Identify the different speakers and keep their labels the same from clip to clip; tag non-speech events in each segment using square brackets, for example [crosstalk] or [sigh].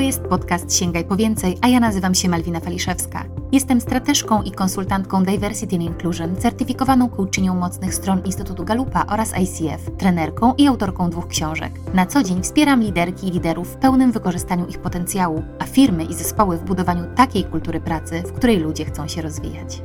Speaker 1: To jest podcast Sięgaj po więcej, a ja nazywam się Malwina Faliszewska. Jestem strateżką i konsultantką Diversity and Inclusion, certyfikowaną coachinią mocnych stron Instytutu Galupa oraz ICF, trenerką i autorką dwóch książek. Na co dzień wspieram liderki i liderów w pełnym wykorzystaniu ich potencjału, a firmy i zespoły w budowaniu takiej kultury pracy, w której ludzie chcą się rozwijać.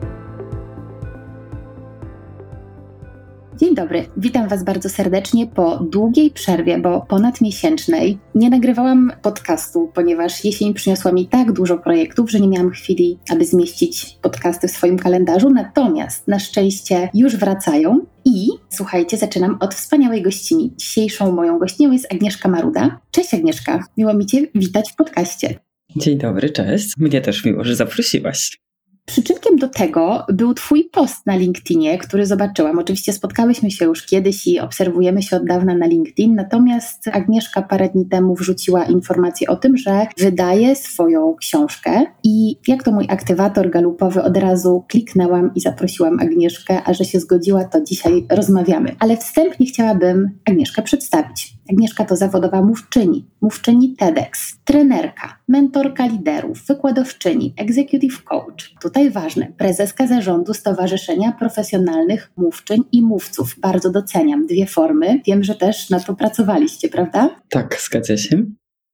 Speaker 1: Dzień dobry, witam Was bardzo serdecznie po długiej przerwie, bo ponad miesięcznej. Nie nagrywałam podcastu, ponieważ jesień przyniosła mi tak dużo projektów, że nie miałam chwili, aby zmieścić podcasty w swoim kalendarzu. Natomiast na szczęście już wracają. I słuchajcie, zaczynam od wspaniałej gościni. Dzisiejszą moją gościnią jest Agnieszka Maruda. Cześć Agnieszka, miło mi Cię witać w podcaście.
Speaker 2: Dzień dobry, cześć. Mnie też miło, że zaprosiłaś.
Speaker 1: Przyczynkiem do tego był Twój post na LinkedInie, który zobaczyłam. Oczywiście spotkałyśmy się już kiedyś i obserwujemy się od dawna na LinkedIn, natomiast Agnieszka parę dni temu wrzuciła informację o tym, że wydaje swoją książkę i jak to mój aktywator galupowy od razu kliknęłam i zaprosiłam Agnieszkę, a że się zgodziła, to dzisiaj rozmawiamy. Ale wstępnie chciałabym Agnieszkę przedstawić. Agnieszka to zawodowa mówczyni, mówczyni TEDx, trenerka, mentorka liderów, wykładowczyni, executive coach. Tutaj ważne, prezeska zarządu Stowarzyszenia Profesjonalnych Mówczyń i Mówców. Bardzo doceniam dwie formy. Wiem, że też na to pracowaliście, prawda?
Speaker 2: Tak, zgadza się.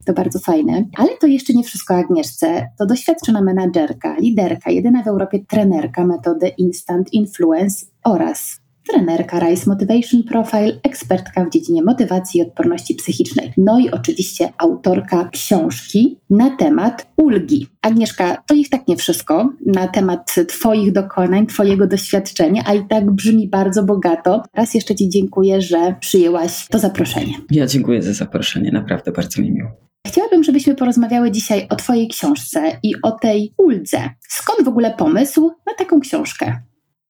Speaker 1: To bardzo fajne. Ale to jeszcze nie wszystko Agnieszce. To doświadczona menadżerka, liderka, jedyna w Europie trenerka metody Instant Influence oraz trenerka Rise Motivation Profile, ekspertka w dziedzinie motywacji i odporności psychicznej. No i oczywiście autorka książki na temat ulgi. Agnieszka, to ich tak nie wszystko na temat Twoich dokonań, Twojego doświadczenia, a i tak brzmi bardzo bogato. Raz jeszcze Ci dziękuję, że przyjęłaś to zaproszenie.
Speaker 2: Ja dziękuję za zaproszenie, naprawdę bardzo mi miło.
Speaker 1: Chciałabym, żebyśmy porozmawiały dzisiaj o Twojej książce i o tej uldze. Skąd w ogóle pomysł na taką książkę?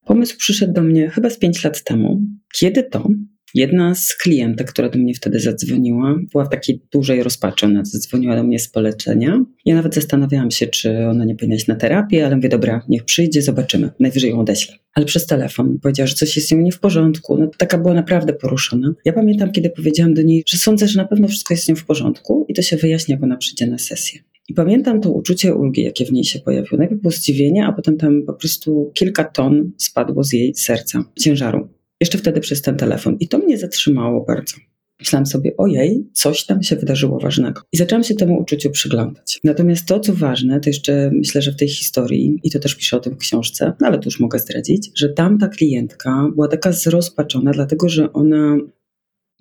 Speaker 2: Pomysł przyszedł do mnie chyba z 5 lat temu. Kiedy to? Jedna z klientek, która do mnie wtedy zadzwoniła, była w takiej dużej rozpaczy. Ona zadzwoniła do mnie z polecenia. Ja nawet zastanawiałam się, czy ona nie powinna iść na terapię, ale mówię, dobra, niech przyjdzie, zobaczymy. Najwyżej ją odeślę. Ale przez telefon powiedziała, że coś jest z nią nie w porządku. No taka była naprawdę poruszona. Ja pamiętam, kiedy powiedziałam do niej, że sądzę, że na pewno wszystko jest z nią w porządku i to się wyjaśni, jak ona przyjdzie na sesję. I pamiętam to uczucie ulgi, jakie w niej się pojawiło. Najpierw było zdziwienie, a potem tam po prostu kilka ton spadło z jej serca, ciężaru. Jeszcze wtedy przez ten telefon. I to mnie zatrzymało bardzo. Myślałam sobie, ojej, coś tam się wydarzyło ważnego. I zaczęłam się temu uczuciu przyglądać. Natomiast to, co ważne, to jeszcze myślę, że w tej historii, i to też piszę o tym w książce, no ale już mogę zdradzić, że tamta klientka była taka zrozpaczona, dlatego że ona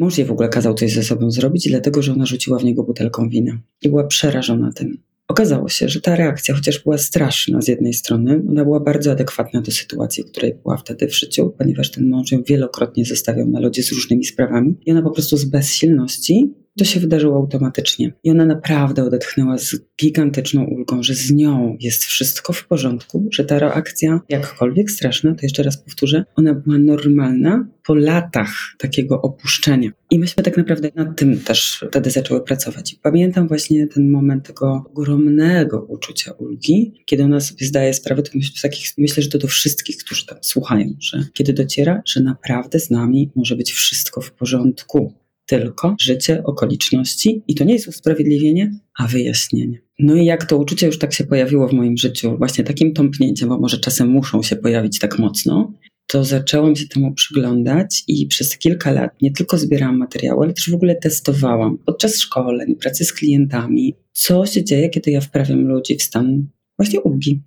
Speaker 2: Mąż jej w ogóle kazał coś ze sobą zrobić, dlatego że ona rzuciła w niego butelką wina i była przerażona tym. Okazało się, że ta reakcja, chociaż była straszna z jednej strony, ona była bardzo adekwatna do sytuacji, w której była wtedy w życiu, ponieważ ten mąż ją wielokrotnie zostawiał na lodzie z różnymi sprawami i ona po prostu z bezsilności to się wydarzyło automatycznie. I ona naprawdę odetchnęła z gigantyczną ulgą, że z nią jest wszystko w porządku, że ta reakcja, jakkolwiek straszna, to jeszcze raz powtórzę, ona była normalna po latach takiego opuszczenia. I myśmy tak naprawdę nad tym też wtedy zaczęły pracować. I pamiętam właśnie ten moment tego ogromnego uczucia ulgi, kiedy ona sobie zdaje sprawę, to takich, myślę, że to do wszystkich, którzy tam słuchają, że kiedy dociera, że naprawdę z nami może być wszystko w porządku tylko życie, okoliczności i to nie jest usprawiedliwienie, a wyjaśnienie. No i jak to uczucie już tak się pojawiło w moim życiu, właśnie takim tąpnięciem, bo może czasem muszą się pojawić tak mocno, to zaczęłam się temu przyglądać i przez kilka lat nie tylko zbierałam materiały, ale też w ogóle testowałam podczas szkoleń, pracy z klientami, co się dzieje, kiedy ja wprawiam ludzi w stan właśnie ulgi.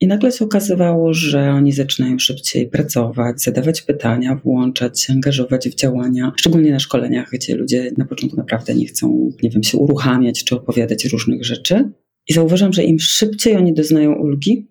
Speaker 2: I nagle się okazywało, że oni zaczynają szybciej pracować, zadawać pytania, włączać się, angażować w działania, szczególnie na szkoleniach, gdzie ludzie na początku naprawdę nie chcą, nie wiem, się uruchamiać czy opowiadać różnych rzeczy. I zauważam, że im szybciej oni doznają ulgi,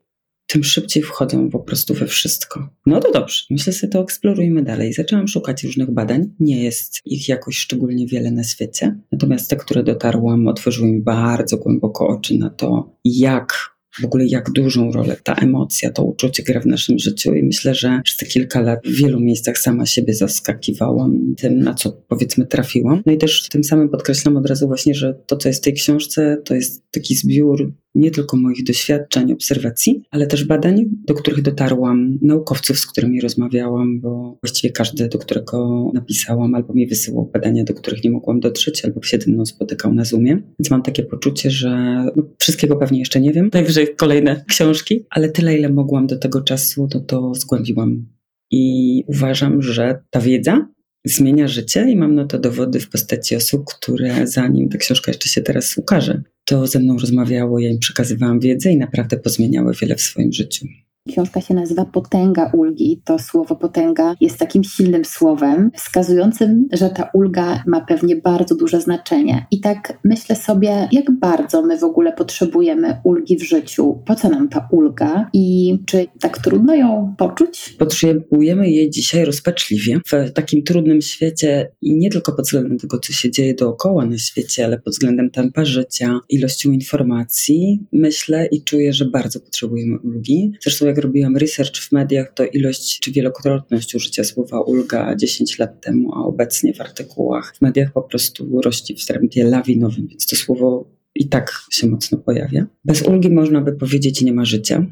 Speaker 2: tym szybciej wchodzą po prostu we wszystko. No to dobrze, myślę sobie, to eksplorujmy dalej. Zaczęłam szukać różnych badań. Nie jest ich jakoś szczególnie wiele na świecie. Natomiast te, które dotarłam, otworzyły mi bardzo głęboko oczy na to, jak w ogóle jak dużą rolę ta emocja, to uczucie gra w naszym życiu i myślę, że przez te kilka lat w wielu miejscach sama siebie zaskakiwałam tym, na co powiedzmy trafiłam. No i też tym samym podkreślam od razu właśnie, że to, co jest w tej książce, to jest taki zbiór nie tylko moich doświadczeń, obserwacji, ale też badań, do których dotarłam, naukowców, z którymi rozmawiałam, bo właściwie każdy, do którego napisałam, albo mi wysyłał badania, do których nie mogłam dotrzeć, albo się ze mną spotykał na Zoomie. Więc mam takie poczucie, że no, wszystkiego pewnie jeszcze nie wiem, najwyżej kolejne książki, ale tyle, ile mogłam do tego czasu, to to zgłębiłam. I uważam, że ta wiedza zmienia życie i mam na to dowody w postaci osób, które zanim ta książka jeszcze się teraz ukaże, to ze mną rozmawiało, ja im przekazywałam wiedzę i naprawdę pozmieniały wiele w swoim życiu.
Speaker 1: Książka się nazywa Potęga ulgi. To słowo potęga jest takim silnym słowem, wskazującym, że ta ulga ma pewnie bardzo duże znaczenie. I tak myślę sobie, jak bardzo my w ogóle potrzebujemy ulgi w życiu, po co nam ta ulga i czy tak trudno ją poczuć?
Speaker 2: Potrzebujemy jej dzisiaj rozpaczliwie w takim trudnym świecie i nie tylko pod względem tego, co się dzieje dookoła na świecie, ale pod względem tempa życia, ilością informacji. Myślę i czuję, że bardzo potrzebujemy ulgi. Zresztą jak robiłam research w mediach, to ilość czy wielokrotność użycia słowa ulga 10 lat temu, a obecnie w artykułach w mediach po prostu rośnie w tempie lawinowym, więc to słowo i tak się mocno pojawia. Bez ulgi można by powiedzieć nie ma życia.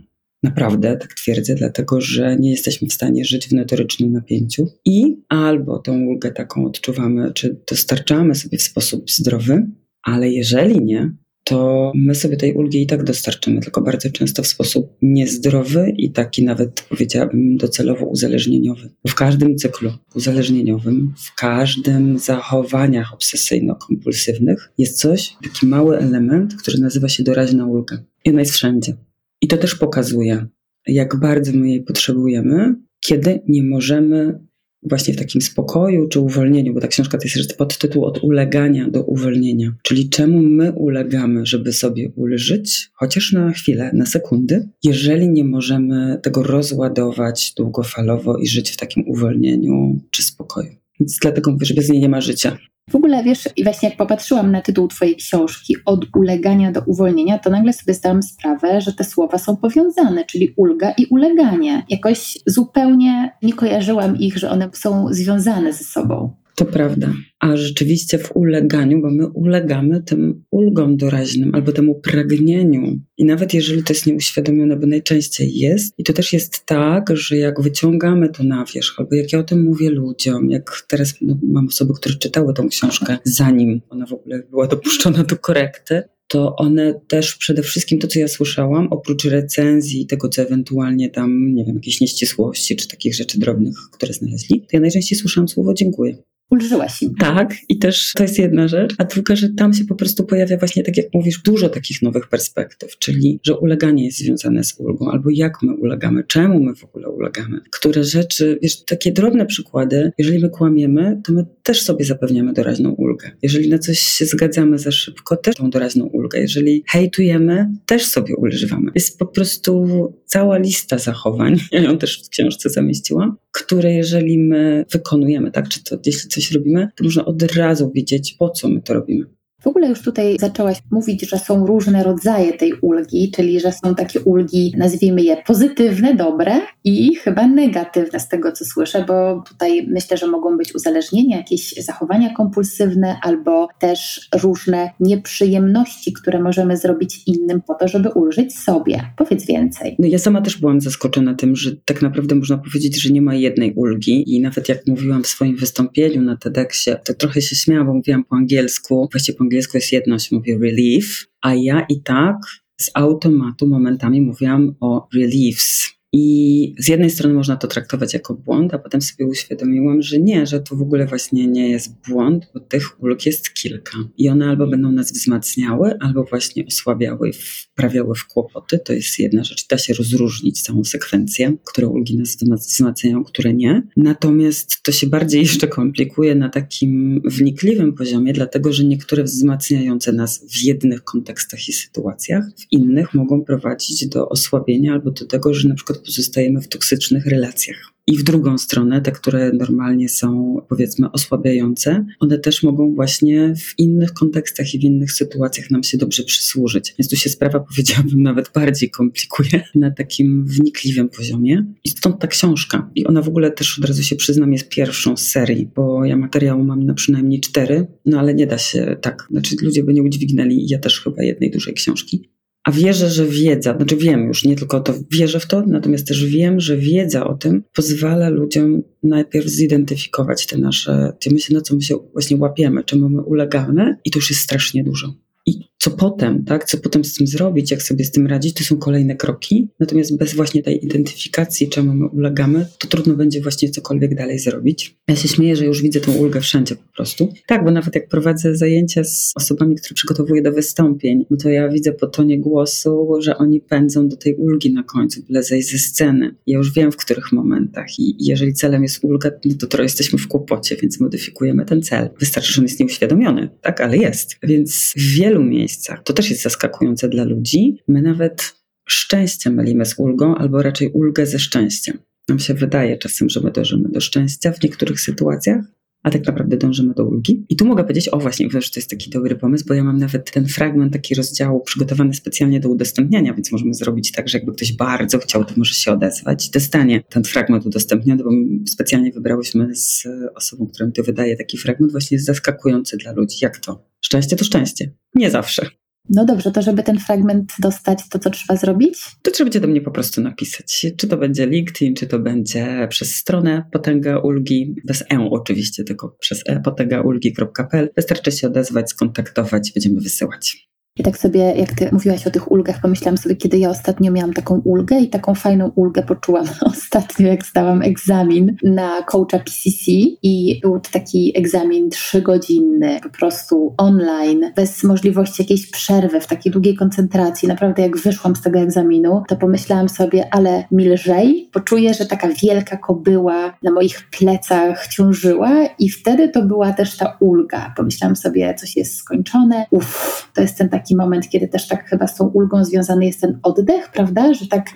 Speaker 2: Naprawdę, tak twierdzę, dlatego że nie jesteśmy w stanie żyć w notorycznym napięciu i albo tą ulgę taką odczuwamy, czy dostarczamy sobie w sposób zdrowy, ale jeżeli nie, to my sobie tej ulgi i tak dostarczymy, tylko bardzo często w sposób niezdrowy i taki nawet powiedziałabym docelowo uzależnieniowy. W każdym cyklu uzależnieniowym, w każdym zachowaniach obsesyjno-kompulsywnych jest coś, taki mały element, który nazywa się doraźna ulga. I ona jest wszędzie. I to też pokazuje, jak bardzo my jej potrzebujemy, kiedy nie możemy właśnie w takim spokoju czy uwolnieniu, bo ta książka to jest podtytuł od ulegania do uwolnienia, czyli czemu my ulegamy, żeby sobie ulżyć, chociaż na chwilę, na sekundy, jeżeli nie możemy tego rozładować długofalowo i żyć w takim uwolnieniu czy spokoju. Więc dlatego mówię, że bez niej nie ma życia.
Speaker 1: W ogóle wiesz, i właśnie jak popatrzyłam na tytuł Twojej książki, od ulegania do uwolnienia, to nagle sobie zdałam sprawę, że te słowa są powiązane, czyli ulga i uleganie. Jakoś zupełnie nie kojarzyłam ich, że one są związane ze sobą.
Speaker 2: To prawda. A rzeczywiście w uleganiu, bo my ulegamy tym ulgom doraźnym albo temu pragnieniu. I nawet jeżeli to jest nieuświadomione, bo najczęściej jest, i to też jest tak, że jak wyciągamy to na wierzch, albo jak ja o tym mówię ludziom, jak teraz no, mam osoby, które czytały tą książkę, zanim ona w ogóle była dopuszczona do korekty, to one też przede wszystkim to, co ja słyszałam, oprócz recenzji, tego, co ewentualnie tam, nie wiem, jakieś nieścisłości czy takich rzeczy drobnych, które znaleźli, to ja najczęściej słyszałam słowo dziękuję
Speaker 1: ulżyłaś im.
Speaker 2: Tak, i też to jest jedna rzecz. A druga, że tam się po prostu pojawia właśnie, tak jak mówisz, dużo takich nowych perspektyw, czyli że uleganie jest związane z ulgą, albo jak my ulegamy, czemu my w ogóle ulegamy. Które rzeczy, wiesz, takie drobne przykłady, jeżeli my kłamiemy, to my też sobie zapewniamy doraźną ulgę. Jeżeli na coś się zgadzamy za szybko, też tą doraźną ulgę. Jeżeli hejtujemy, też sobie ulżywamy. Jest po prostu cała lista zachowań, [laughs] ja ją też w książce zamieściłam, które jeżeli my wykonujemy, tak, czy to jeśli coś robimy, to można od razu wiedzieć, po co my to robimy.
Speaker 1: W ogóle już tutaj zaczęłaś mówić, że są różne rodzaje tej ulgi, czyli że są takie ulgi, nazwijmy je pozytywne, dobre i chyba negatywne z tego, co słyszę, bo tutaj myślę, że mogą być uzależnienia, jakieś zachowania kompulsywne albo też różne nieprzyjemności, które możemy zrobić innym po to, żeby ulżyć sobie. Powiedz więcej.
Speaker 2: No ja sama też byłam zaskoczona tym, że tak naprawdę można powiedzieć, że nie ma jednej ulgi i nawet jak mówiłam w swoim wystąpieniu na TEDxie, to trochę się śmiałam, bo mówiłam po angielsku, właściwie po angielsku jest jedno, się mówi relief, a ja i tak z automatu momentami mówiłam o reliefs, i z jednej strony można to traktować jako błąd, a potem sobie uświadomiłam, że nie, że to w ogóle właśnie nie jest błąd, bo tych ulg jest kilka. I one albo będą nas wzmacniały, albo właśnie osłabiały i wprawiały w kłopoty. To jest jedna rzecz. Da się rozróżnić całą sekwencję, które ulgi nas wzmacniają, które nie. Natomiast to się bardziej [laughs] jeszcze komplikuje na takim wnikliwym poziomie, dlatego że niektóre wzmacniające nas w jednych kontekstach i sytuacjach, w innych mogą prowadzić do osłabienia albo do tego, że na przykład pozostajemy w toksycznych relacjach. I w drugą stronę, te, które normalnie są powiedzmy osłabiające, one też mogą właśnie w innych kontekstach i w innych sytuacjach nam się dobrze przysłużyć. Więc tu się sprawa, [laughs] powiedziałabym, nawet bardziej komplikuje na takim wnikliwym poziomie. I stąd ta książka. I ona w ogóle też od razu się przyznam, jest pierwszą z serii, bo ja materiału mam na przynajmniej cztery, no ale nie da się tak. Znaczy ludzie by nie udźwignęli, ja też chyba jednej dużej książki. A wierzę, że wiedza, znaczy wiem już, nie tylko to wierzę w to, natomiast też wiem, że wiedza o tym pozwala ludziom najpierw zidentyfikować te nasze, te myśli, na co my się właśnie łapiemy, czemu my ulegamy i to już jest strasznie dużo. I co potem, tak? Co potem z tym zrobić, jak sobie z tym radzić, to są kolejne kroki. Natomiast bez właśnie tej identyfikacji, czemu my ulegamy, to trudno będzie właśnie cokolwiek dalej zrobić. Ja się śmieję, że już widzę tą ulgę wszędzie po prostu. Tak, bo nawet jak prowadzę zajęcia z osobami, które przygotowuję do wystąpień, no to ja widzę po tonie głosu, że oni pędzą do tej ulgi na końcu, byle zejść ze sceny. Ja już wiem, w których momentach i jeżeli celem jest ulga, no to trochę jesteśmy w kłopocie, więc modyfikujemy ten cel. Wystarczy, że on jest nieuświadomiony, tak? Ale jest. Więc w wielu miejscach To też jest zaskakujące dla ludzi. My nawet szczęście mylimy z ulgą, albo raczej ulgę ze szczęściem. Nam się wydaje czasem, że my dążymy do szczęścia w niektórych sytuacjach, a tak naprawdę dążymy do ulgi. I tu mogę powiedzieć, o właśnie, że to jest taki dobry pomysł, bo ja mam nawet ten fragment taki rozdziału przygotowany specjalnie do udostępniania, więc możemy zrobić tak, że jakby ktoś bardzo chciał, to może się odezwać i dostanie ten fragment udostępniony, bo specjalnie wybrałyśmy z osobą, która mi to wydaje taki fragment, właśnie jest zaskakujący dla ludzi. Jak to? Szczęście to szczęście. Nie zawsze.
Speaker 1: No dobrze, to żeby ten fragment dostać, to co trzeba zrobić?
Speaker 2: To trzeba będzie do mnie po prostu napisać. Czy to będzie LinkedIn, czy to będzie przez stronę Potęga Ulgi, bez E oczywiście, tylko przez e potęgaulgi.pl. Wystarczy się odezwać, skontaktować, będziemy wysyłać.
Speaker 1: I tak sobie, jak ty mówiłaś o tych ulgach, pomyślałam sobie, kiedy ja ostatnio miałam taką ulgę i taką fajną ulgę poczułam [laughs] ostatnio, jak zdałam egzamin na coacha PCC i był to taki egzamin trzygodzinny, po prostu online, bez możliwości jakiejś przerwy, w takiej długiej koncentracji. Naprawdę jak wyszłam z tego egzaminu, to pomyślałam sobie, ale mi lżej, poczuję, że taka wielka kobyła na moich plecach ciążyła i wtedy to była też ta ulga. Pomyślałam sobie, coś jest skończone, uff, to jest ten taki taki moment, kiedy też tak chyba z tą ulgą związany jest ten oddech, prawda? Że tak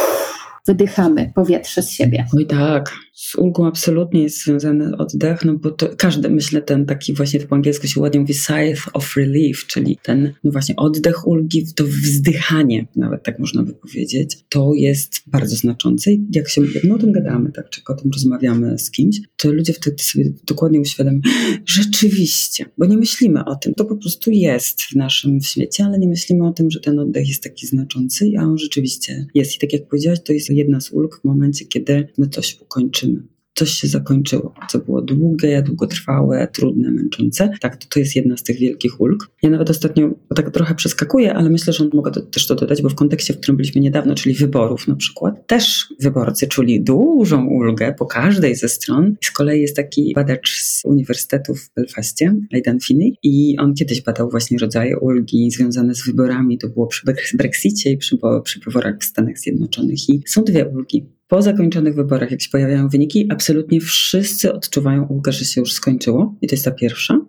Speaker 1: uff, wydychamy powietrze z siebie.
Speaker 2: Oj tak, z ulgą absolutnie jest związany oddech, no bo to każdy, myślę, ten taki właśnie po angielsku się ładnie mówi sigh of relief, czyli ten no właśnie oddech ulgi, to wzdychanie, nawet tak można by powiedzieć, to jest bardzo znaczące i jak się no o tym gadamy, tak, czy o tym rozmawiamy z kimś, to ludzie wtedy sobie dokładnie uświadamiają, rzeczywiście, bo nie myślimy o tym, to po prostu jest w naszym świecie, ale nie myślimy o tym, że ten oddech jest taki znaczący, a on rzeczywiście jest. I tak jak powiedziałaś, to jest jedna z ulg w momencie, kiedy my coś ukończymy coś się zakończyło, co było długie, długotrwałe, trudne, męczące. Tak, to, to jest jedna z tych wielkich ulg. Ja nawet ostatnio tak trochę przeskakuję, ale myślę, że mogę to, też to dodać, bo w kontekście, w którym byliśmy niedawno, czyli wyborów na przykład, też wyborcy czuli dużą ulgę po każdej ze stron. Z kolei jest taki badacz z Uniwersytetu w Belfaście, Aidan Finney, i on kiedyś badał właśnie rodzaje ulgi związane z wyborami. To było przy Brexicie i przy, przy wyborach w Stanach Zjednoczonych. I są dwie ulgi po zakończonych wyborach, jak się pojawiają wyniki, absolutnie wszyscy odczuwają ulgę, że się już skończyło. I to jest ta pierwsza.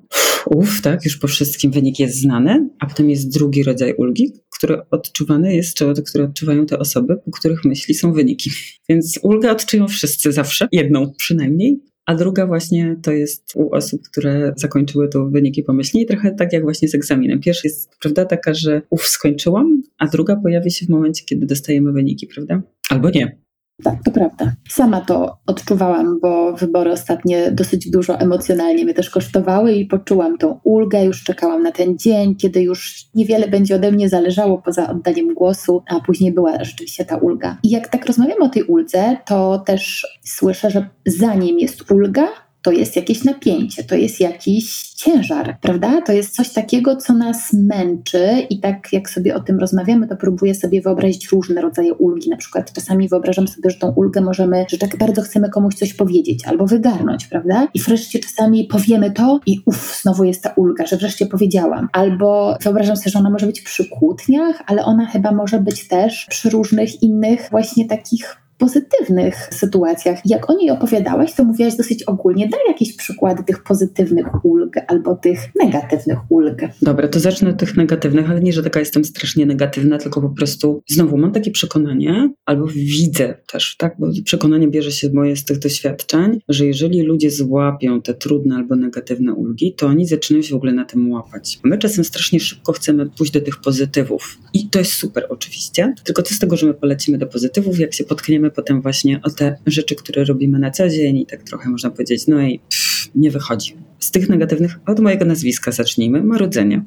Speaker 2: Uff, tak, już po wszystkim wynik jest znany, a potem jest drugi rodzaj ulgi, który odczuwany jest, czy które odczuwają te osoby, po których myśli są wyniki. Więc ulgę odczują wszyscy zawsze, jedną przynajmniej, a druga właśnie to jest u osób, które zakończyły to wyniki pomyślnie trochę tak jak właśnie z egzaminem. Pierwsza jest prawda taka, że uff, skończyłam, a druga pojawi się w momencie, kiedy dostajemy wyniki, prawda? Albo nie.
Speaker 1: Tak, to prawda. Sama to odczuwałam, bo wybory ostatnie dosyć dużo emocjonalnie mnie też kosztowały i poczułam tą ulgę. Już czekałam na ten dzień, kiedy już niewiele będzie ode mnie zależało poza oddaniem głosu, a później była rzeczywiście ta ulga. I jak tak rozmawiamy o tej uldze, to też słyszę, że zanim jest ulga, to jest jakieś napięcie, to jest jakiś ciężar, prawda? To jest coś takiego, co nas męczy i tak jak sobie o tym rozmawiamy, to próbuję sobie wyobrazić różne rodzaje ulgi. Na przykład czasami wyobrażam sobie, że tą ulgę możemy, że tak bardzo chcemy komuś coś powiedzieć albo wygarnąć, prawda? I wreszcie czasami powiemy to i uff, znowu jest ta ulga, że wreszcie powiedziałam. Albo wyobrażam sobie, że ona może być przy kłótniach, ale ona chyba może być też przy różnych innych właśnie takich pozytywnych sytuacjach. Jak o niej opowiadałaś, to mówiłaś dosyć ogólnie. Daj jakieś przykłady tych pozytywnych ulg albo tych negatywnych ulg.
Speaker 2: Dobra, to zacznę od tych negatywnych, ale nie, że taka jestem strasznie negatywna, tylko po prostu znowu mam takie przekonanie, albo widzę też, tak, bo przekonanie bierze się moje z tych doświadczeń, że jeżeli ludzie złapią te trudne albo negatywne ulgi, to oni zaczynają się w ogóle na tym łapać. My czasem strasznie szybko chcemy pójść do tych pozytywów. I to jest super oczywiście, tylko co z tego, że my polecimy do pozytywów, jak się potkniemy potem właśnie o te rzeczy, które robimy na co dzień i tak trochę można powiedzieć, no i pff, nie wychodzi. Z tych negatywnych, od mojego nazwiska zacznijmy, marudzenie.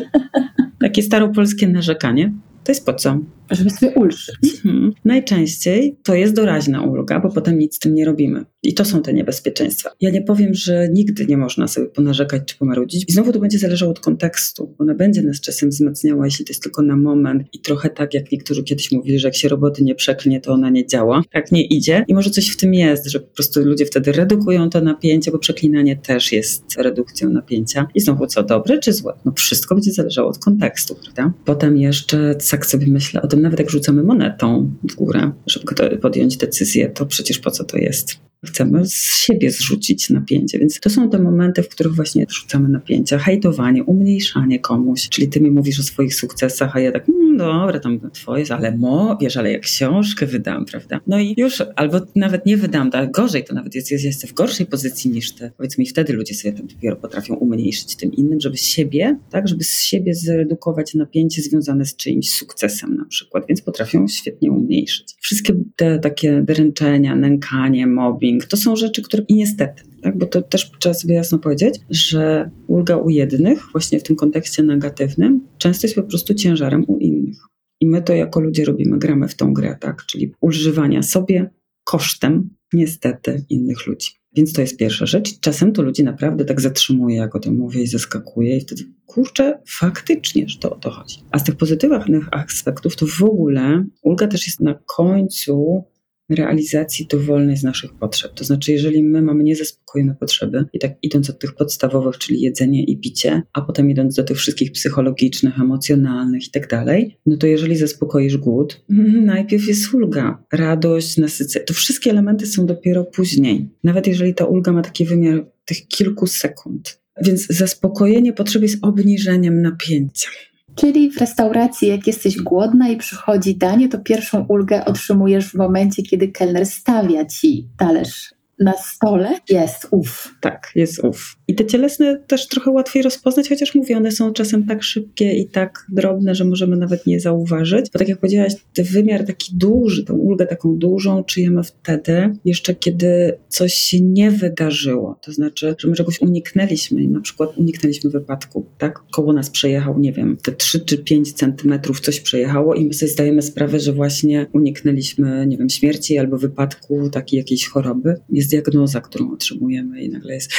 Speaker 2: [laughs] takie staropolskie narzekanie. To jest po co?
Speaker 1: Żeby sobie ulżyć. Mhm.
Speaker 2: Najczęściej to jest doraźna ulga, bo potem nic z tym nie robimy. I to są te niebezpieczeństwa. Ja nie powiem, że nigdy nie można sobie ponarzekać czy pomarudzić. I znowu to będzie zależało od kontekstu. Ona będzie nas czasem wzmacniała, jeśli to jest tylko na moment i trochę tak, jak niektórzy kiedyś mówili, że jak się roboty nie przeklnie, to ona nie działa. Tak nie idzie. I może coś w tym jest, że po prostu ludzie wtedy redukują to napięcie, bo przeklinanie też jest redukcją napięcia. I znowu co, dobre czy złe? No wszystko będzie zależało od kontekstu, prawda? Potem jeszcze tak sobie myślę o nawet jak rzucamy monetą w górę, żeby podjąć decyzję, to przecież po co to jest? Chcemy z siebie zrzucić napięcie, więc to są te momenty, w których właśnie rzucamy napięcia, hejtowanie, umniejszanie komuś, czyli ty mi mówisz o swoich sukcesach, a ja tak, dobra, tam twoje, ale mo, wiesz, ale jak książkę wydam, prawda? No i już, albo nawet nie wydam, ale gorzej, to nawet jest, jest, jestem w gorszej pozycji niż ty. Powiedzmy, i wtedy ludzie sobie tam dopiero potrafią umniejszyć tym innym, żeby siebie, tak, żeby z siebie zredukować napięcie związane z czyimś sukcesem na przykład, więc potrafią świetnie umniejszyć. Wszystkie te takie dręczenia, nękanie, mobbing, to są rzeczy, które i niestety, tak, bo to też trzeba sobie jasno powiedzieć, że ulga u jednych, właśnie w tym kontekście negatywnym, często jest po prostu ciężarem u innych. I my to jako ludzie robimy, gramy w tą grę, tak? Czyli używania sobie kosztem niestety innych ludzi. Więc to jest pierwsza rzecz. Czasem to ludzi naprawdę tak zatrzymuje, jak o tym mówię, i zaskakuje, i wtedy kurczę, faktycznie, że to o to chodzi. A z tych pozytywnych aspektów to w ogóle ulga też jest na końcu realizacji dowolnej z naszych potrzeb. To znaczy, jeżeli my mamy niezaspokojone potrzeby, i tak idąc od tych podstawowych, czyli jedzenie i picie, a potem idąc do tych wszystkich psychologicznych, emocjonalnych i tak dalej, no to jeżeli zaspokoisz głód, najpierw jest ulga, radość, nasycenie. To wszystkie elementy są dopiero później. Nawet jeżeli ta ulga ma taki wymiar tych kilku sekund. Więc zaspokojenie potrzeby jest obniżeniem napięcia.
Speaker 1: Czyli w restauracji, jak jesteś głodna i przychodzi danie, to pierwszą ulgę otrzymujesz w momencie, kiedy kelner stawia ci talerz na stole jest ów.
Speaker 2: Tak, jest ów. I te cielesne też trochę łatwiej rozpoznać, chociaż mówię, one są czasem tak szybkie i tak drobne, że możemy nawet nie zauważyć. Bo tak jak powiedziałaś, ten wymiar taki duży, tą ulgę taką dużą czujemy wtedy, jeszcze kiedy coś się nie wydarzyło. To znaczy, że my czegoś uniknęliśmy na przykład uniknęliśmy wypadku, tak? Koło nas przejechał, nie wiem, te 3 czy 5 centymetrów coś przejechało i my sobie zdajemy sprawę, że właśnie uniknęliśmy, nie wiem, śmierci albo wypadku, takiej jakiejś choroby. Jest diagnoza, którą otrzymujemy i nagle jest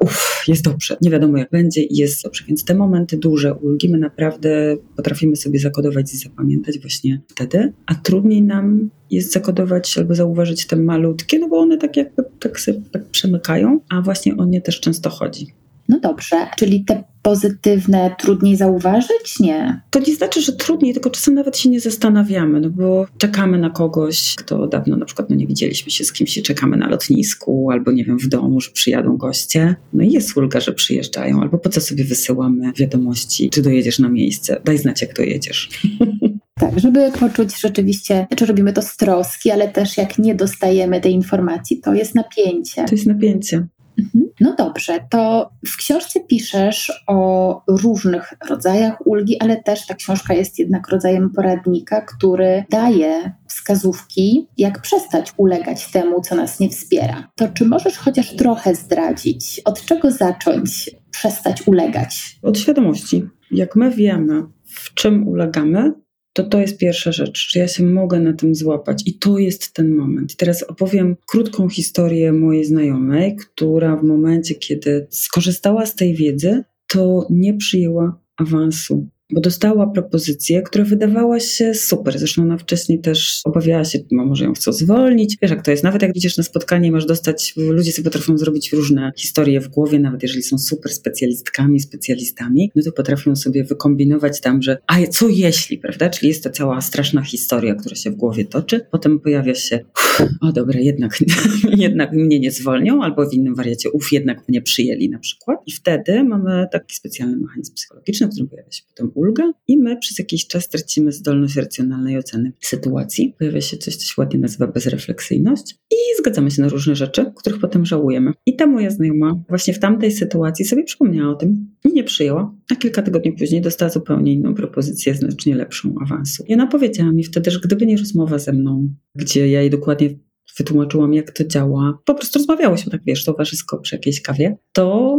Speaker 2: uff, jest dobrze, nie wiadomo jak będzie i jest dobrze. Więc te momenty duże ulgi my naprawdę potrafimy sobie zakodować i zapamiętać właśnie wtedy, a trudniej nam jest zakodować albo zauważyć te malutkie, no bo one tak jakby tak sobie tak przemykają, a właśnie o nie też często chodzi.
Speaker 1: No dobrze, czyli te pozytywne trudniej zauważyć? Nie.
Speaker 2: To nie znaczy, że trudniej, tylko czasem nawet się nie zastanawiamy, no bo czekamy na kogoś, kto dawno na przykład no nie widzieliśmy się z kimś i czekamy na lotnisku, albo nie wiem, w domu, że przyjadą goście. No i jest ulga, że przyjeżdżają, albo po co sobie wysyłamy wiadomości, czy dojedziesz na miejsce. Daj znać, jak dojedziesz. [laughs]
Speaker 1: Tak, żeby poczuć rzeczywiście, czy robimy to z troski, ale też jak nie dostajemy tej informacji, to jest napięcie.
Speaker 2: To jest napięcie.
Speaker 1: Mhm. No dobrze, to w książce piszesz o różnych rodzajach ulgi, ale też ta książka jest jednak rodzajem poradnika, który daje wskazówki, jak przestać ulegać temu, co nas nie wspiera. To czy możesz chociaż trochę zdradzić, od czego zacząć przestać ulegać?
Speaker 2: Od świadomości. Jak my wiemy, w czym ulegamy, to to jest pierwsza rzecz, że ja się mogę na tym złapać i to jest ten moment. Teraz opowiem krótką historię mojej znajomej, która w momencie, kiedy skorzystała z tej wiedzy, to nie przyjęła awansu bo dostała propozycję, która wydawała się super. Zresztą ona wcześniej też obawiała się, no może ją chcą zwolnić. Wiesz, jak to jest. Nawet jak idziesz na spotkanie, masz dostać, ludzie sobie potrafią zrobić różne historie w głowie, nawet jeżeli są super specjalistkami, specjalistami, no to potrafią sobie wykombinować tam, że a co jeśli, prawda? Czyli jest to cała straszna historia, która się w głowie toczy. Potem pojawia się, o dobra, jednak, [laughs] jednak mnie nie zwolnią, albo w innym wariacie, uf, jednak mnie przyjęli na przykład. I wtedy mamy taki specjalny mechanizm psychologiczny, w którym pojawia się potem ulga i my przez jakiś czas tracimy zdolność racjonalnej oceny sytuacji. Pojawia się coś, co się ładnie nazywa bezrefleksyjność i zgadzamy się na różne rzeczy, których potem żałujemy. I ta moja znajoma właśnie w tamtej sytuacji sobie przypomniała o tym i nie przyjęła. A kilka tygodni później dostała zupełnie inną propozycję, znacznie lepszą awansu. I ona powiedziała mi wtedy, że gdyby nie rozmowa ze mną, gdzie ja jej dokładnie wytłumaczyłam, jak to działa, po prostu rozmawiałyśmy tak, wiesz, towarzysko przy jakiejś kawie, to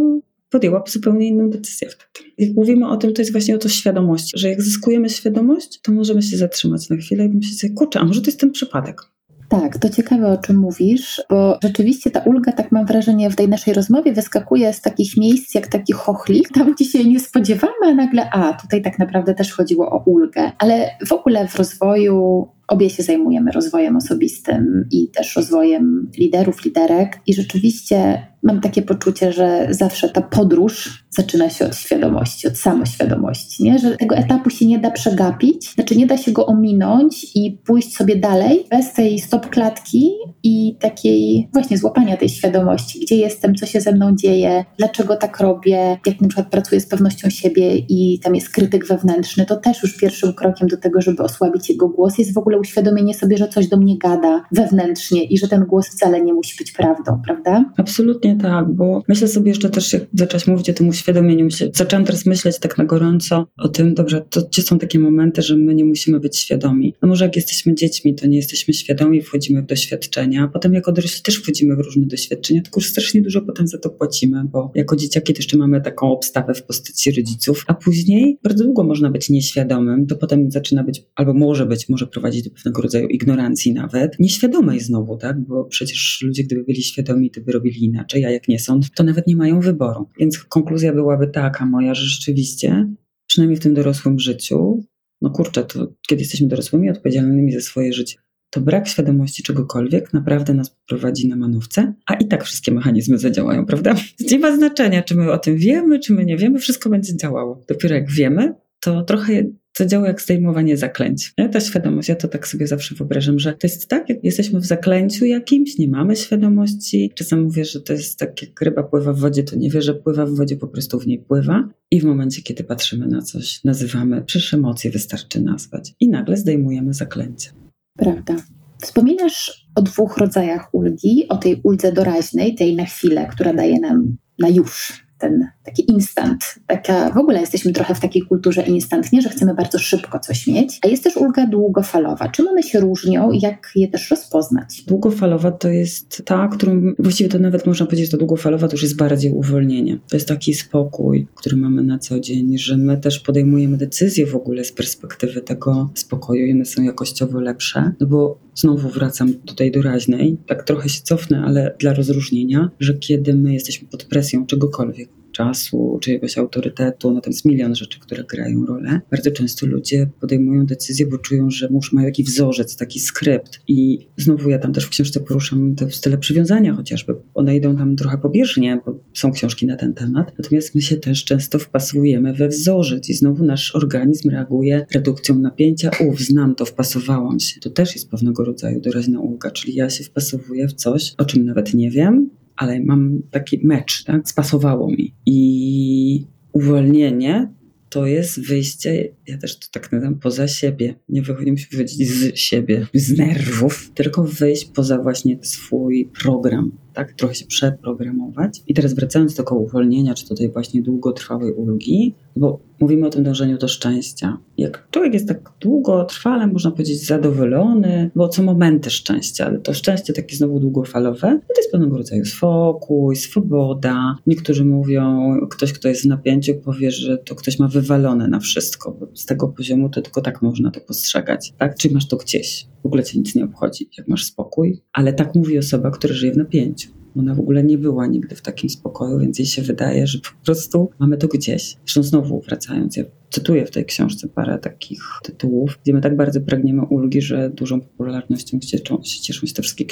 Speaker 2: podjęła zupełnie inną decyzję wtedy. Jak mówimy o tym, to jest właśnie o to świadomość, że jak zyskujemy świadomość, to możemy się zatrzymać na chwilę i myśleć, kurczę, a może to jest ten przypadek.
Speaker 1: Tak, to ciekawe o czym mówisz, bo rzeczywiście ta ulga, tak mam wrażenie, w tej naszej rozmowie wyskakuje z takich miejsc jak taki chochlik, tam gdzie się nie spodziewamy, a nagle, a tutaj tak naprawdę też chodziło o ulgę. Ale w ogóle w rozwoju obie się zajmujemy rozwojem osobistym i też rozwojem liderów, liderek. I rzeczywiście mam takie poczucie, że zawsze ta podróż zaczyna się od świadomości, od samoświadomości, nie? że tego etapu się nie da przegapić, znaczy nie da się go ominąć i pójść sobie dalej bez tej stop klatki i takiej właśnie złapania tej świadomości, gdzie jestem, co się ze mną dzieje, dlaczego tak robię, jak na przykład pracuję z pewnością siebie i tam jest krytyk wewnętrzny, to też już pierwszym krokiem do tego, żeby osłabić jego głos jest w ogóle uświadomienie sobie, że coś do mnie gada wewnętrznie i że ten głos wcale nie musi być prawdą, prawda?
Speaker 2: Absolutnie tak, bo myślę sobie jeszcze też, jak zaczęłaś mówić o tym uświadomieniu, się, zaczęłam teraz myśleć tak na gorąco o tym, dobrze, to gdzie są takie momenty, że my nie musimy być świadomi. No może jak jesteśmy dziećmi, to nie jesteśmy świadomi, wchodzimy w doświadczenia, potem jako dorośli też wchodzimy w różne doświadczenia, tylko strasznie dużo potem za to płacimy, bo jako dzieciaki też mamy taką obstawę w postaci rodziców, a później bardzo długo można być nieświadomym, to potem zaczyna być, albo może być, może prowadzić do pewnego rodzaju ignorancji nawet, nieświadomej znowu, tak, bo przecież ludzie gdyby byli świadomi, to by robili inaczej, a jak nie są, to nawet nie mają wyboru. Więc konkluzja byłaby taka moja, że rzeczywiście, przynajmniej w tym dorosłym życiu, no kurczę, to kiedy jesteśmy dorosłymi, odpowiedzialnymi za swoje życie, to brak świadomości czegokolwiek naprawdę nas prowadzi na manówce, a i tak wszystkie mechanizmy zadziałają, prawda? [laughs] Nie ma znaczenia, czy my o tym wiemy, czy my nie wiemy, wszystko będzie działało. Dopiero jak wiemy, to trochę to działa jak zdejmowanie zaklęć. Ta świadomość, ja to tak sobie zawsze wyobrażam, że to jest tak, jak jesteśmy w zaklęciu jakimś, nie mamy świadomości. Czasem mówię, że to jest tak, jak ryba pływa w wodzie, to nie wie, że pływa w wodzie, po prostu w niej pływa. I w momencie, kiedy patrzymy na coś, nazywamy, przecież emocje wystarczy nazwać. I nagle zdejmujemy zaklęcie.
Speaker 1: Prawda. Wspominasz o dwóch rodzajach ulgi, o tej uldze doraźnej, tej na chwilę, która daje nam na już ten taki instant. Taka, w ogóle jesteśmy trochę w takiej kulturze instant, nie, że chcemy bardzo szybko coś mieć, a jest też ulga długofalowa. Czym one się różnią i jak je też rozpoznać?
Speaker 2: Długofalowa to jest ta, którą właściwie to nawet można powiedzieć, że długofalowa to już jest bardziej uwolnienie. To jest taki spokój, który mamy na co dzień, że my też podejmujemy decyzje w ogóle z perspektywy tego spokoju i one są jakościowo lepsze, no bo znowu wracam tutaj do raźnej, tak trochę się cofnę, ale dla rozróżnienia, że kiedy my jesteśmy pod presją czegokolwiek, czasu, czyjegoś autorytetu, no to jest milion rzeczy, które grają rolę. Bardzo często ludzie podejmują decyzje, bo czują, że muszą mają jakiś wzorzec, taki skrypt. I znowu ja tam też w książce poruszam te style przywiązania chociażby. One idą tam trochę pobieżnie, bo są książki na ten temat. Natomiast my się też często wpasujemy we wzorzec i znowu nasz organizm reaguje redukcją napięcia. Uf, znam to, wpasowałam się. To też jest pewnego rodzaju doraźna ulga, czyli ja się wpasowuję w coś, o czym nawet nie wiem, ale mam taki mecz, tak? Spasowało mi. I uwolnienie to jest wyjście, ja też to tak nazywam, poza siebie. Nie wychodzi, musi wychodzić z siebie, z nerwów, tylko wyjść poza właśnie swój program, tak? Trochę się przeprogramować. I teraz wracając do tego uwolnienia, czy tutaj właśnie długotrwałej ulgi, bo mówimy o tym dążeniu do szczęścia. Jak człowiek jest tak długotrwale, można powiedzieć, zadowolony, bo co momenty szczęścia, ale to szczęście takie znowu długofalowe, to jest pewnego rodzaju spokój, swoboda. Niektórzy mówią, ktoś, kto jest w napięciu, powie, że to ktoś ma wywalone na wszystko, bo z tego poziomu to tylko tak można to postrzegać, tak? Czyli masz to gdzieś, w ogóle cię nic nie obchodzi, jak masz spokój, ale tak mówi osoba, która żyje w napięciu. Ona w ogóle nie była nigdy w takim spokoju, więc jej się wydaje, że po prostu mamy to gdzieś. Zresztą znowu wracając, ja cytuję w tej książce parę takich tytułów, gdzie my tak bardzo pragniemy ulgi, że dużą popularnością cieszą, się cieszą się te wszystkie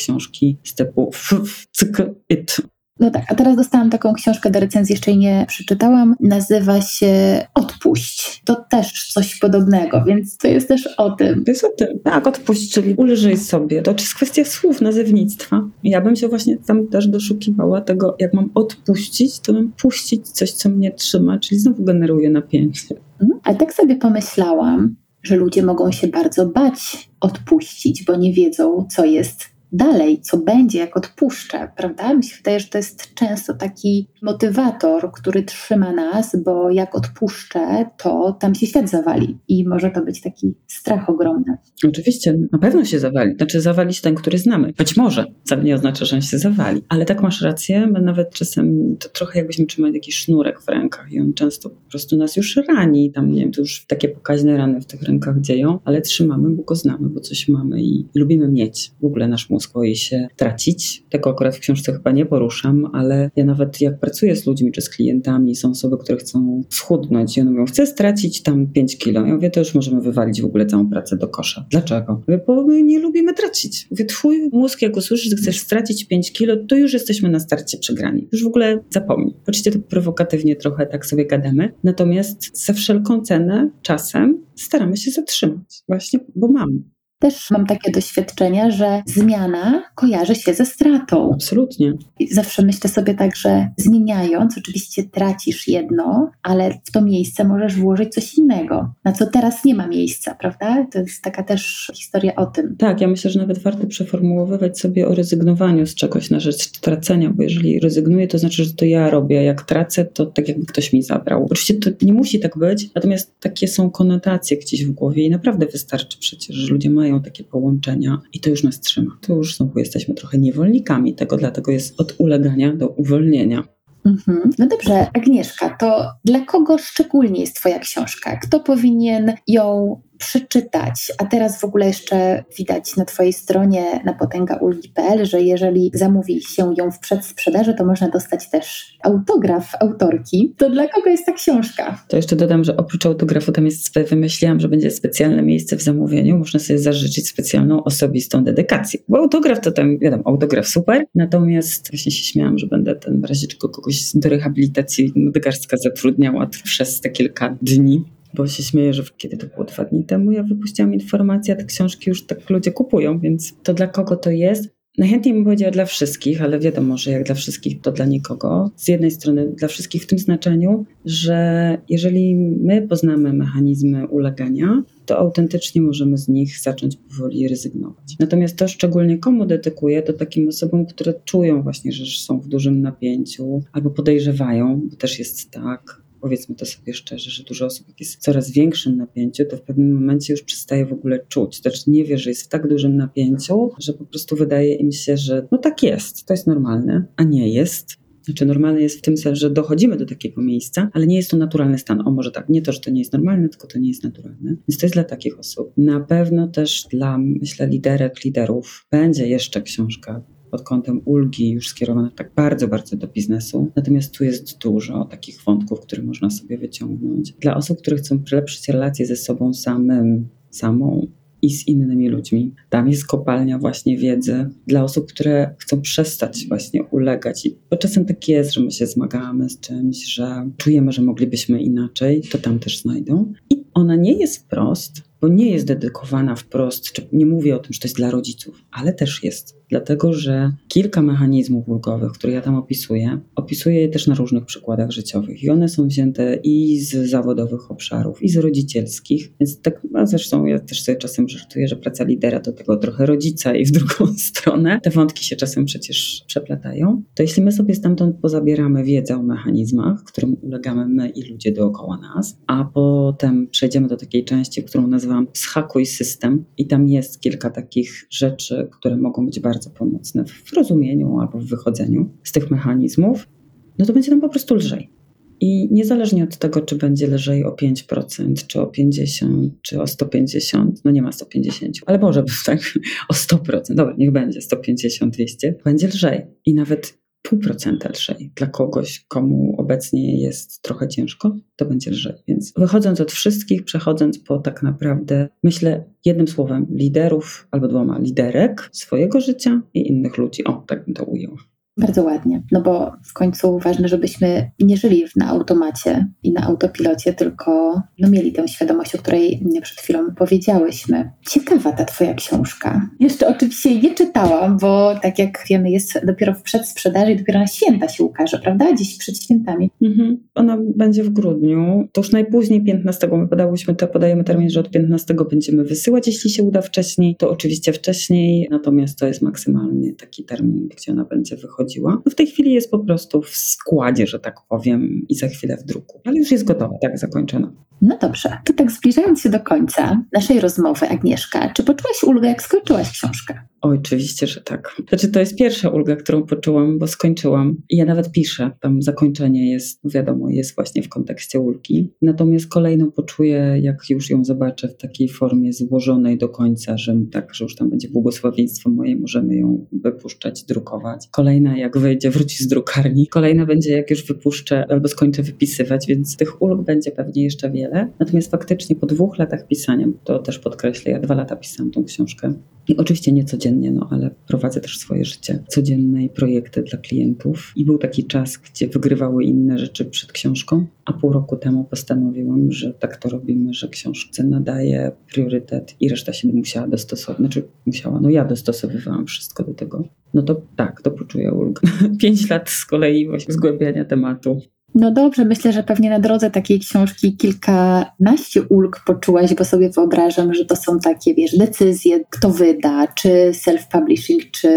Speaker 2: [laughs] cyk, it,
Speaker 1: no tak, a teraz dostałam taką książkę do recenzji, jeszcze jej nie przeczytałam. Nazywa się Odpuść. To też coś podobnego, więc to jest też o tym.
Speaker 2: To jest o tym. Tak, odpuść, czyli ulżyj sobie. To jest kwestia słów, nazewnictwa. Ja bym się właśnie tam też doszukiwała tego, jak mam odpuścić, to mam puścić coś, co mnie trzyma, czyli znowu generuje napięcie.
Speaker 1: Mhm. Ale tak sobie pomyślałam, że ludzie mogą się bardzo bać odpuścić, bo nie wiedzą, co jest dalej, co będzie, jak odpuszczę, prawda? Mi się wydaje, że to jest często taki motywator, który trzyma nas, bo jak odpuszczę, to tam się świat zawali i może to być taki strach ogromny.
Speaker 2: Oczywiście, na pewno się zawali. Znaczy zawalić ten, który znamy. Być może, wcale nie oznacza, że on się zawali. Ale tak masz rację, my nawet czasem to trochę jakbyśmy trzymali jakiś sznurek w rękach i on często po prostu nas już rani. Tam, nie wiem, to już takie pokaźne rany w tych rękach dzieją, ale trzymamy, bo go znamy, bo coś mamy i lubimy mieć. W ogóle nasz mózg boi się tracić. Tego akurat w książce chyba nie poruszam, ale ja nawet jak pracuję z ludźmi czy z klientami, są osoby, które chcą schudnąć i one mówią, chcę stracić tam 5 kilo. Ja mówię, to już możemy wywalić w ogóle całą pracę do kosza. Dlaczego? Mówię, bo my nie lubimy tracić. Mówię, twój mózg jak usłyszy, że chcesz stracić 5 kilo, to już jesteśmy na starcie przegrani. Już w ogóle zapomnij. Oczywiście to prowokatywnie trochę tak sobie gadamy, natomiast za wszelką cenę czasem staramy się zatrzymać, właśnie bo mamy.
Speaker 1: Też mam takie doświadczenia, że zmiana kojarzy się ze stratą.
Speaker 2: Absolutnie.
Speaker 1: I zawsze myślę sobie tak, że zmieniając, oczywiście tracisz jedno, ale w to miejsce możesz włożyć coś innego, na co teraz nie ma miejsca, prawda? To jest taka też historia o tym.
Speaker 2: Tak, ja myślę, że nawet warto przeformułowywać sobie o rezygnowaniu z czegoś na rzecz tracenia, bo jeżeli rezygnuję, to znaczy, że to ja robię. Jak tracę, to tak jakby ktoś mi zabrał. Oczywiście to nie musi tak być, natomiast takie są konotacje gdzieś w głowie i naprawdę wystarczy przecież, że ludzie mają takie połączenia i to już nas trzyma. To już znowu jesteśmy trochę niewolnikami tego, dlatego jest od ulegania do uwolnienia.
Speaker 1: Mhm. No dobrze, Agnieszka, to dla kogo szczególnie jest Twoja książka? Kto powinien ją przeczytać. A teraz w ogóle jeszcze widać na Twojej stronie na potęgaulgi.pl, że jeżeli zamówi się ją w przedsprzedaży, to można dostać też autograf autorki. To dla kogo jest ta książka?
Speaker 2: To jeszcze dodam, że oprócz autografu tam jest, wymyśliłam, że będzie specjalne miejsce w zamówieniu. Można sobie zażyczyć specjalną, osobistą dedykację. Bo autograf to tam, wiadomo, autograf super, natomiast właśnie się śmiałam, że będę ten w razie kogoś do rehabilitacji nadgarstka zatrudniała przez te kilka dni bo się śmieję, że kiedy to było dwa dni temu, ja wypuściłam informację, a te książki już tak ludzie kupują, więc to dla kogo to jest? Najchętniej bym powiedziała dla wszystkich, ale wiadomo, że jak dla wszystkich, to dla nikogo. Z jednej strony dla wszystkich w tym znaczeniu, że jeżeli my poznamy mechanizmy ulegania, to autentycznie możemy z nich zacząć powoli rezygnować. Natomiast to szczególnie komu dedykuję, to takim osobom, które czują właśnie, że są w dużym napięciu albo podejrzewają, bo też jest tak, powiedzmy to sobie szczerze, że dużo osób jak jest w coraz większym napięciu, to w pewnym momencie już przestaje w ogóle czuć. Znaczy nie wie, że jest w tak dużym napięciu, że po prostu wydaje im się, że no tak jest, to jest normalne, a nie jest. Znaczy normalne jest w tym sensie, że dochodzimy do takiego miejsca, ale nie jest to naturalny stan. O może tak, nie to, że to nie jest normalne, tylko to nie jest naturalne. Więc to jest dla takich osób. Na pewno też dla, myślę, liderek, liderów będzie jeszcze książka pod kątem ulgi już skierowane tak bardzo, bardzo do biznesu. Natomiast tu jest dużo takich wątków, które można sobie wyciągnąć. Dla osób, które chcą polepszyć relacje ze sobą samym, samą, i z innymi ludźmi. Tam jest kopalnia właśnie wiedzy dla osób, które chcą przestać właśnie ulegać. Bo czasem tak jest, że my się zmagamy z czymś, że czujemy, że moglibyśmy inaczej, to tam też znajdą. I ona nie jest wprost, bo nie jest dedykowana wprost, czy nie mówię o tym, że to jest dla rodziców, ale też jest. Dlatego, że kilka mechanizmów ulgowych, które ja tam opisuję, opisuję je też na różnych przykładach życiowych i one są wzięte i z zawodowych obszarów, i z rodzicielskich. Więc tak, a zresztą ja też sobie czasem żartuję, że praca lidera to tego trochę rodzica i w drugą [laughs] stronę. Te wątki się czasem przecież przeplatają. To jeśli my sobie stamtąd pozabieramy wiedzę o mechanizmach, którym ulegamy my i ludzie dookoła nas, a potem przejdziemy do takiej części, którą nazywam Schakuj System i tam jest kilka takich rzeczy, które mogą być bardzo pomocne w rozumieniu albo w wychodzeniu z tych mechanizmów, no to będzie nam po prostu lżej. I niezależnie od tego, czy będzie lżej o 5%, czy o 50%, czy o 150%, no nie ma 150, ale może być tak o 100%, dobra, niech będzie 150, 200, będzie lżej. I nawet pół procenta lżej. Dla kogoś, komu obecnie jest trochę ciężko, to będzie lżej. Więc wychodząc od wszystkich, przechodząc po tak naprawdę, myślę jednym słowem, liderów albo dwoma liderek swojego życia i innych ludzi. O, tak bym to ujął.
Speaker 1: Bardzo ładnie, no bo w końcu ważne, żebyśmy nie żyli na automacie i na autopilocie, tylko no, mieli tę świadomość, o której przed chwilą powiedziałyśmy. Ciekawa ta Twoja książka. Jeszcze oczywiście nie czytałam, bo tak jak wiemy, jest dopiero w przedsprzedaży i dopiero na święta się ukaże, prawda? Dziś przed świętami.
Speaker 2: Mhm. Ona będzie w grudniu. To już najpóźniej 15. My podałyśmy to, podajemy termin, że od 15 będziemy wysyłać. Jeśli się uda wcześniej, to oczywiście wcześniej, natomiast to jest maksymalnie taki termin, gdzie ona będzie No w tej chwili jest po prostu w składzie, że tak powiem, i za chwilę w druku. Ale już jest gotowa, tak, zakończona.
Speaker 1: No dobrze, to tak zbliżając się do końca naszej rozmowy, Agnieszka, czy poczułaś ulgę, jak skończyłaś książkę?
Speaker 2: oczywiście, że tak. Znaczy, to jest pierwsza ulga, którą poczułam, bo skończyłam. I ja nawet piszę, tam zakończenie jest, wiadomo, jest właśnie w kontekście ulgi. Natomiast kolejną poczuję, jak już ją zobaczę w takiej formie złożonej do końca, że tak, że już tam będzie błogosławieństwo moje, możemy ją wypuszczać, drukować. Kolejna, jak wyjdzie, wróci z drukarni. Kolejna będzie, jak już wypuszczę albo skończę wypisywać, więc tych ulg będzie pewnie jeszcze wiele. Natomiast faktycznie po dwóch latach pisania, to też podkreślę, ja dwa lata pisałam tą książkę. I oczywiście nie codziennie, no ale prowadzę też swoje życie codzienne i projekty dla klientów. I był taki czas, gdzie wygrywały inne rzeczy przed książką, a pół roku temu postanowiłam, że tak to robimy, że książce nadaje priorytet i reszta się musiała dostosować. Znaczy musiała, no ja dostosowywałam wszystko do tego. No to tak, to poczuję ulgę. [laughs] Pięć lat z kolei właśnie zgłębiania tematu.
Speaker 1: No dobrze, myślę, że pewnie na drodze takiej książki kilkanaście ulg poczułaś, bo sobie wyobrażam, że to są takie, wiesz, decyzje, kto wyda, czy self-publishing, czy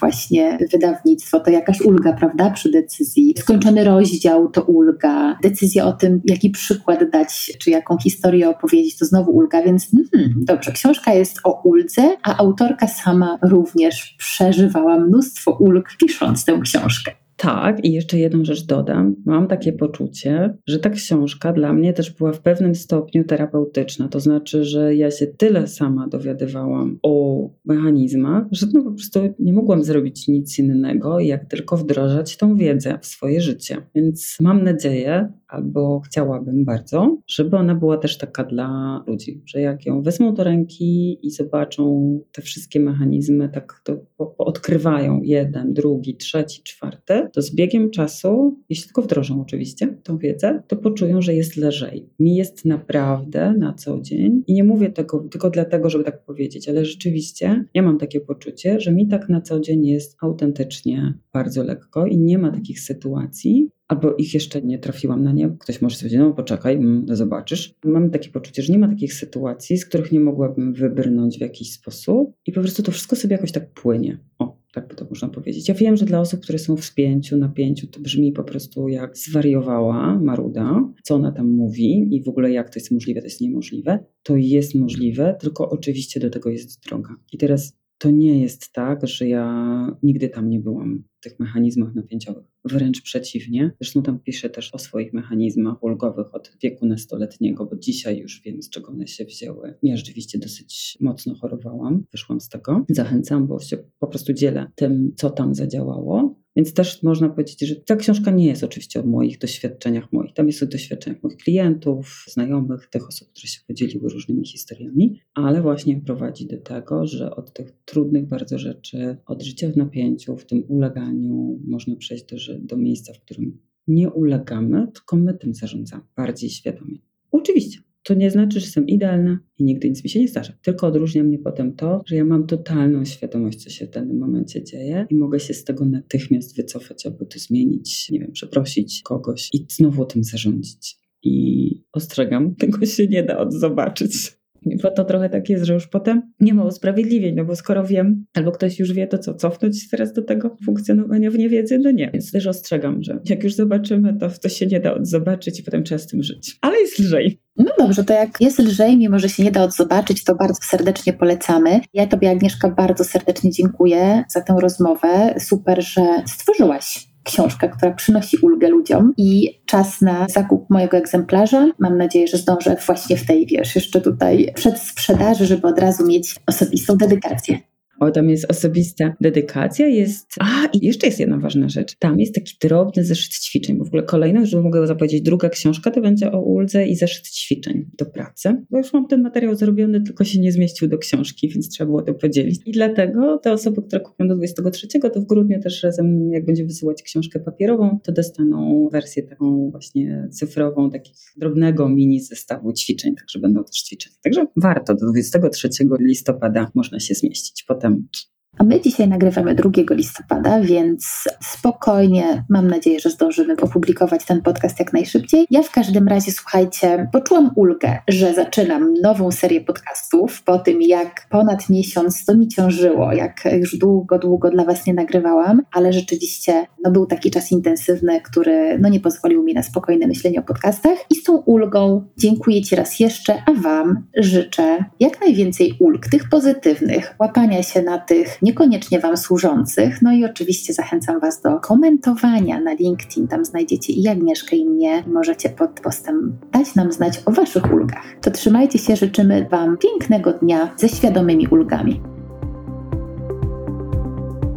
Speaker 1: właśnie wydawnictwo, to jakaś ulga, prawda, przy decyzji. Skończony rozdział to ulga, decyzja o tym, jaki przykład dać, czy jaką historię opowiedzieć, to znowu ulga, więc hmm, dobrze, książka jest o uldze, a autorka sama również przeżywała mnóstwo ulg pisząc tę książkę.
Speaker 2: Tak, i jeszcze jedną rzecz dodam. Mam takie poczucie, że ta książka dla mnie też była w pewnym stopniu terapeutyczna. To znaczy, że ja się tyle sama dowiadywałam o mechanizmach, że no po prostu nie mogłam zrobić nic innego, jak tylko wdrożać tą wiedzę w swoje życie. Więc mam nadzieję, albo chciałabym bardzo, żeby ona była też taka dla ludzi, że jak ją wezmą do ręki i zobaczą te wszystkie mechanizmy, tak to odkrywają jeden, drugi, trzeci, czwarty, to z biegiem czasu, jeśli tylko wdrożą oczywiście tą wiedzę, to poczują, że jest lżej. Mi jest naprawdę na co dzień i nie mówię tego tylko dlatego, żeby tak powiedzieć, ale rzeczywiście ja mam takie poczucie, że mi tak na co dzień jest autentycznie bardzo lekko i nie ma takich sytuacji, albo ich jeszcze nie trafiłam na nie. Ktoś może powiedzieć, no poczekaj, mm, zobaczysz. Mam takie poczucie, że nie ma takich sytuacji, z których nie mogłabym wybrnąć w jakiś sposób i po prostu to wszystko sobie jakoś tak płynie. O, tak by to można powiedzieć. Ja wiem, że dla osób, które są w spięciu, napięciu, to brzmi po prostu jak zwariowała Maruda, co ona tam mówi i w ogóle jak to jest możliwe, to jest niemożliwe. To jest możliwe, tylko oczywiście do tego jest droga. I teraz to nie jest tak, że ja nigdy tam nie byłam w tych mechanizmach napięciowych. Wręcz przeciwnie. Zresztą tam piszę też o swoich mechanizmach ulgowych od wieku nastoletniego, bo dzisiaj już wiem, z czego one się wzięły. Ja rzeczywiście dosyć mocno chorowałam, wyszłam z tego. Zachęcam, bo się po prostu dzielę tym, co tam zadziałało. Więc też można powiedzieć, że ta książka nie jest oczywiście o moich doświadczeniach moich. Tam jest o doświadczeniach moich klientów, znajomych, tych osób, które się podzieliły różnymi historiami, ale właśnie prowadzi do tego, że od tych trudnych bardzo rzeczy, od życia w napięciu, w tym uleganiu, można przejść do, do miejsca, w którym nie ulegamy, tylko my tym zarządzamy bardziej świadomie. Oczywiście, to nie znaczy, że jestem idealna i nigdy nic mi się nie zdarza. Tylko odróżnia mnie potem to, że ja mam totalną świadomość, co się w danym momencie dzieje i mogę się z tego natychmiast wycofać albo to zmienić, nie wiem, przeprosić kogoś i znowu tym zarządzić. I ostrzegam, [laughs] tego się nie da odzobaczyć. Bo to trochę tak jest, że już potem nie ma usprawiedliwień, no bo skoro wiem, albo ktoś już wie, to co, cofnąć teraz do tego funkcjonowania w niewiedzy? No nie. Więc też ostrzegam, że jak już zobaczymy, to to się nie da odzobaczyć i potem trzeba z tym żyć. Ale jest lżej.
Speaker 1: No dobrze, to jak jest lżej, mimo że się nie da odzobaczyć, to bardzo serdecznie polecamy. Ja Tobie, Agnieszka, bardzo serdecznie dziękuję za tę rozmowę. Super, że stworzyłaś książkę, która przynosi ulgę ludziom i czas na zakup mojego egzemplarza. Mam nadzieję, że zdążę właśnie w tej, wiesz, jeszcze tutaj przed sprzedaży, żeby od razu mieć osobistą dedykację.
Speaker 2: O, tam jest osobista dedykacja, jest... A, i jeszcze jest jedna ważna rzecz. Tam jest taki drobny zeszyt ćwiczeń, bo w ogóle kolejna, żeby mogę zapowiedzieć, druga książka to będzie o uldze i zeszyt ćwiczeń do pracy, bo już mam ten materiał zrobiony, tylko się nie zmieścił do książki, więc trzeba było to podzielić. I dlatego te osoby, które kupią do 23, to w grudniu też razem, jak będzie wysyłać książkę papierową, to dostaną wersję taką właśnie cyfrową, takich drobnego mini zestawu ćwiczeń, także będą też ćwiczenia. Także warto, do 23 listopada można się zmieścić. Potem and
Speaker 1: a my dzisiaj nagrywamy 2 listopada, więc spokojnie mam nadzieję, że zdążymy opublikować ten podcast jak najszybciej. Ja w każdym razie, słuchajcie, poczułam ulgę, że zaczynam nową serię podcastów po tym, jak ponad miesiąc to mi ciążyło, jak już długo, długo dla Was nie nagrywałam, ale rzeczywiście no, był taki czas intensywny, który no, nie pozwolił mi na spokojne myślenie o podcastach. I z tą ulgą dziękuję Ci raz jeszcze, a Wam życzę jak najwięcej ulg, tych pozytywnych, łapania się na tych niekoniecznie Wam służących. No i oczywiście zachęcam Was do komentowania na LinkedIn. Tam znajdziecie i Agnieszkę, i mnie. Możecie pod postem dać nam znać o Waszych ulgach. To trzymajcie się, życzymy Wam pięknego dnia ze świadomymi ulgami.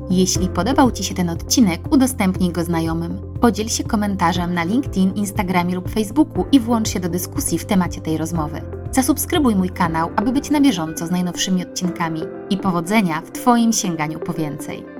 Speaker 1: Jeśli podobał Ci się ten odcinek, udostępnij go znajomym. Podziel się komentarzem na LinkedIn, Instagramie lub Facebooku i włącz się do dyskusji w temacie tej rozmowy. Zasubskrybuj mój kanał, aby być na bieżąco z najnowszymi odcinkami i powodzenia w Twoim sięganiu po więcej.